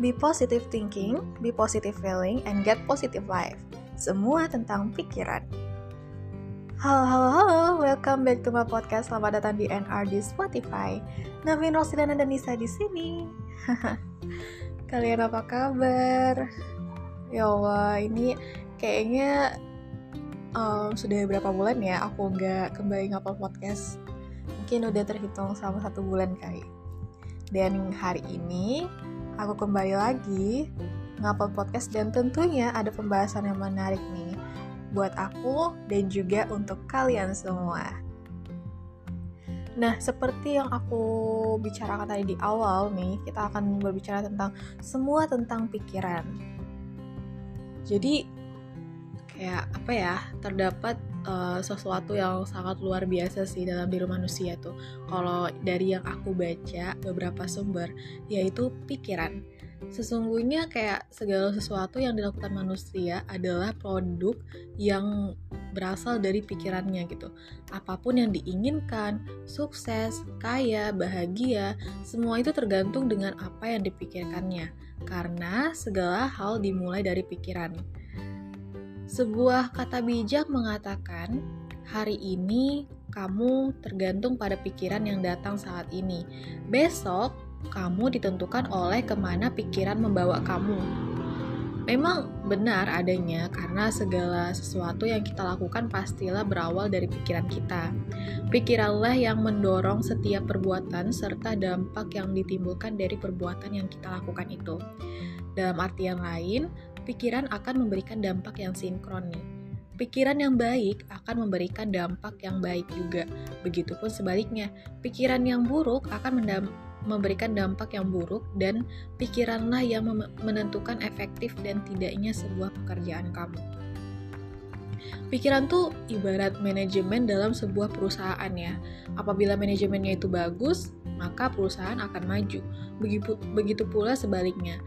Be positive thinking, be positive feeling, and get positive life. Semua tentang pikiran. Halo, halo, halo, welcome back to my podcast. Selamat datang di NR di Spotify. Navin Rosilana dan Nisa di sini. Kalian apa kabar? Ya Allah, ini kayaknya um, sudah beberapa bulan ya aku nggak kembali ngupload podcast. Mungkin udah terhitung selama satu bulan kali. Dan hari ini aku kembali lagi ngupload podcast dan tentunya ada pembahasan yang menarik nih buat aku dan juga untuk kalian semua. Nah, seperti yang aku bicarakan tadi di awal nih, kita akan berbicara tentang semua tentang pikiran. Jadi kayak apa ya, terdapat uh, sesuatu yang sangat luar biasa sih dalam diri manusia tuh. Kalau dari yang aku baca beberapa sumber, yaitu pikiran. Sesungguhnya kayak segala sesuatu yang dilakukan manusia adalah produk yang berasal dari pikirannya gitu. Apa pun yang diinginkan, sukses, kaya, bahagia, semua itu tergantung dengan apa yang dipikirkannya. Karena segala hal dimulai dari pikiran. Sebuah kata bijak mengatakan, hari ini kamu tergantung pada pikiran yang datang saat ini. Besok, kamu ditentukan oleh ke mana pikiran membawa kamu. Memang benar adanya karena segala sesuatu yang kita lakukan pastilah berawal dari pikiran kita. Pikiranlah yang mendorong setiap perbuatan serta dampak yang ditimbulkan dari perbuatan yang kita lakukan itu. Dalam artian lain, pikiran akan memberikan dampak yang sinkron nih. Pikiran yang baik akan memberikan dampak yang baik juga. Begitupun sebaliknya, pikiran yang buruk akan memberikan dampak yang buruk dan pikiranlah yang menentukan efektif dan tidaknya sebuah pekerjaan kamu. Pikiran tuh ibarat manajemen dalam sebuah perusahaan ya. Apabila manajemennya itu bagus, maka perusahaan akan maju. Begitu, begitu pula sebaliknya.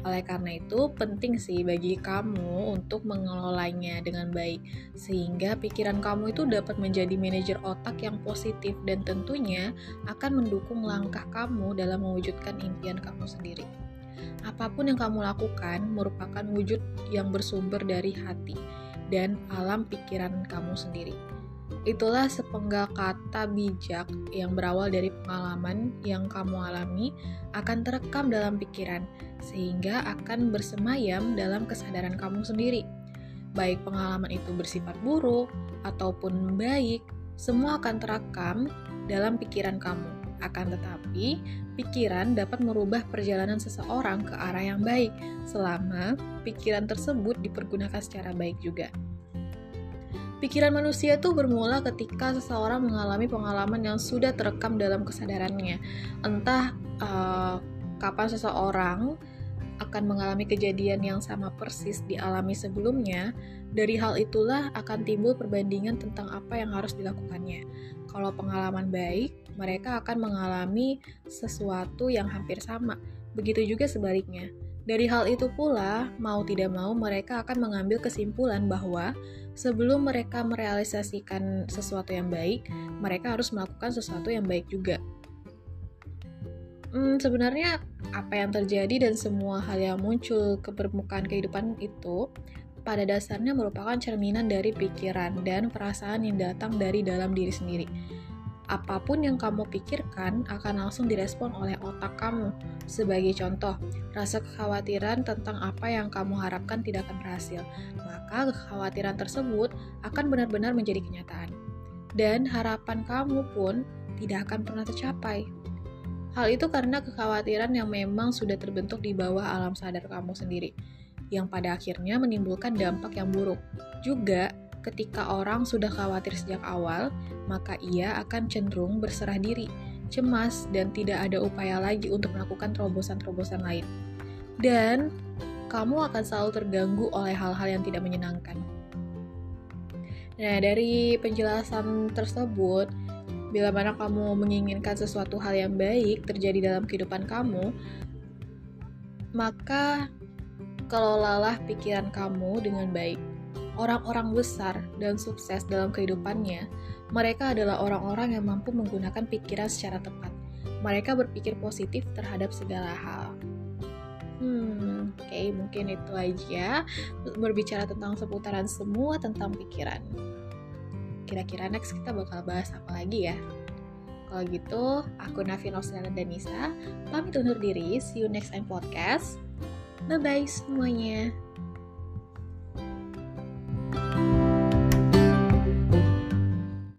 Oleh karena itu, penting sih bagi kamu untuk mengelolanya dengan baik, sehingga pikiran kamu itu dapat menjadi manajer otak yang positif dan tentunya akan mendukung langkah kamu dalam mewujudkan impian kamu sendiri. Apa pun yang kamu lakukan merupakan wujud yang bersumber dari hati dan alam pikiran kamu sendiri. Itulah sepenggal kata bijak yang berawal dari pengalaman yang kamu alami akan terekam dalam pikiran, sehingga akan bersemayam dalam kesadaran kamu sendiri. Baik pengalaman itu bersifat buruk ataupun baik, semua akan terekam dalam pikiran kamu. Akan tetapi, pikiran dapat merubah perjalanan seseorang ke arah yang baik selama pikiran tersebut dipergunakan secara baik juga. Pikiran manusia itu bermula ketika seseorang mengalami pengalaman yang sudah terekam dalam kesadarannya. Entah uh, kapan seseorang akan mengalami kejadian yang sama persis dialami sebelumnya, dari hal itulah akan timbul perbandingan tentang apa yang harus dilakukannya. Kalau pengalaman baik, mereka akan mengalami sesuatu yang hampir sama. Begitu juga sebaliknya. Dari hal itu pula, mau tidak mau mereka akan mengambil kesimpulan bahwa sebelum mereka merealisasikan sesuatu yang baik, mereka harus melakukan sesuatu yang baik juga. Hmm, sebenarnya apa yang terjadi dan semua hal yang muncul ke permukaan kehidupan itu pada dasarnya merupakan cerminan dari pikiran dan perasaan yang datang dari dalam diri sendiri apa pun yang kamu pikirkan akan langsung direspon oleh otak kamu. Sebagai contoh, rasa kekhawatiran tentang apa yang kamu harapkan tidak akan berhasil, maka kekhawatiran tersebut akan benar-benar menjadi kenyataan. Dan harapan kamu pun tidak akan pernah tercapai. Hal itu karena kekhawatiran yang memang sudah terbentuk di bawah alam sadar kamu sendiri, yang pada akhirnya menimbulkan dampak yang buruk. Juga, Ketika orang sudah khawatir sejak awal, maka ia akan cenderung berserah diri, cemas, dan tidak ada upaya lagi untuk melakukan terobosan-terobosan lain. Dan kamu akan selalu terganggu oleh hal-hal yang tidak menyenangkan. Nah, dari penjelasan tersebut, bila mana kamu menginginkan sesuatu hal yang baik terjadi dalam kehidupan kamu, maka kelolalah pikiran kamu dengan baik orang-orang besar dan sukses dalam kehidupannya, mereka adalah orang-orang yang mampu menggunakan pikiran secara tepat. Mereka berpikir positif terhadap segala hal. Hmm, Jadi mungkin itu aja berbicara tentang seputaran semua tentang pikiran. Kira-kira next kita bakal bahas apa lagi ya? Kalau gitu, aku Nafi Noslana Danisa, pamit undur diri. See you next time podcast. Bye-bye semuanya.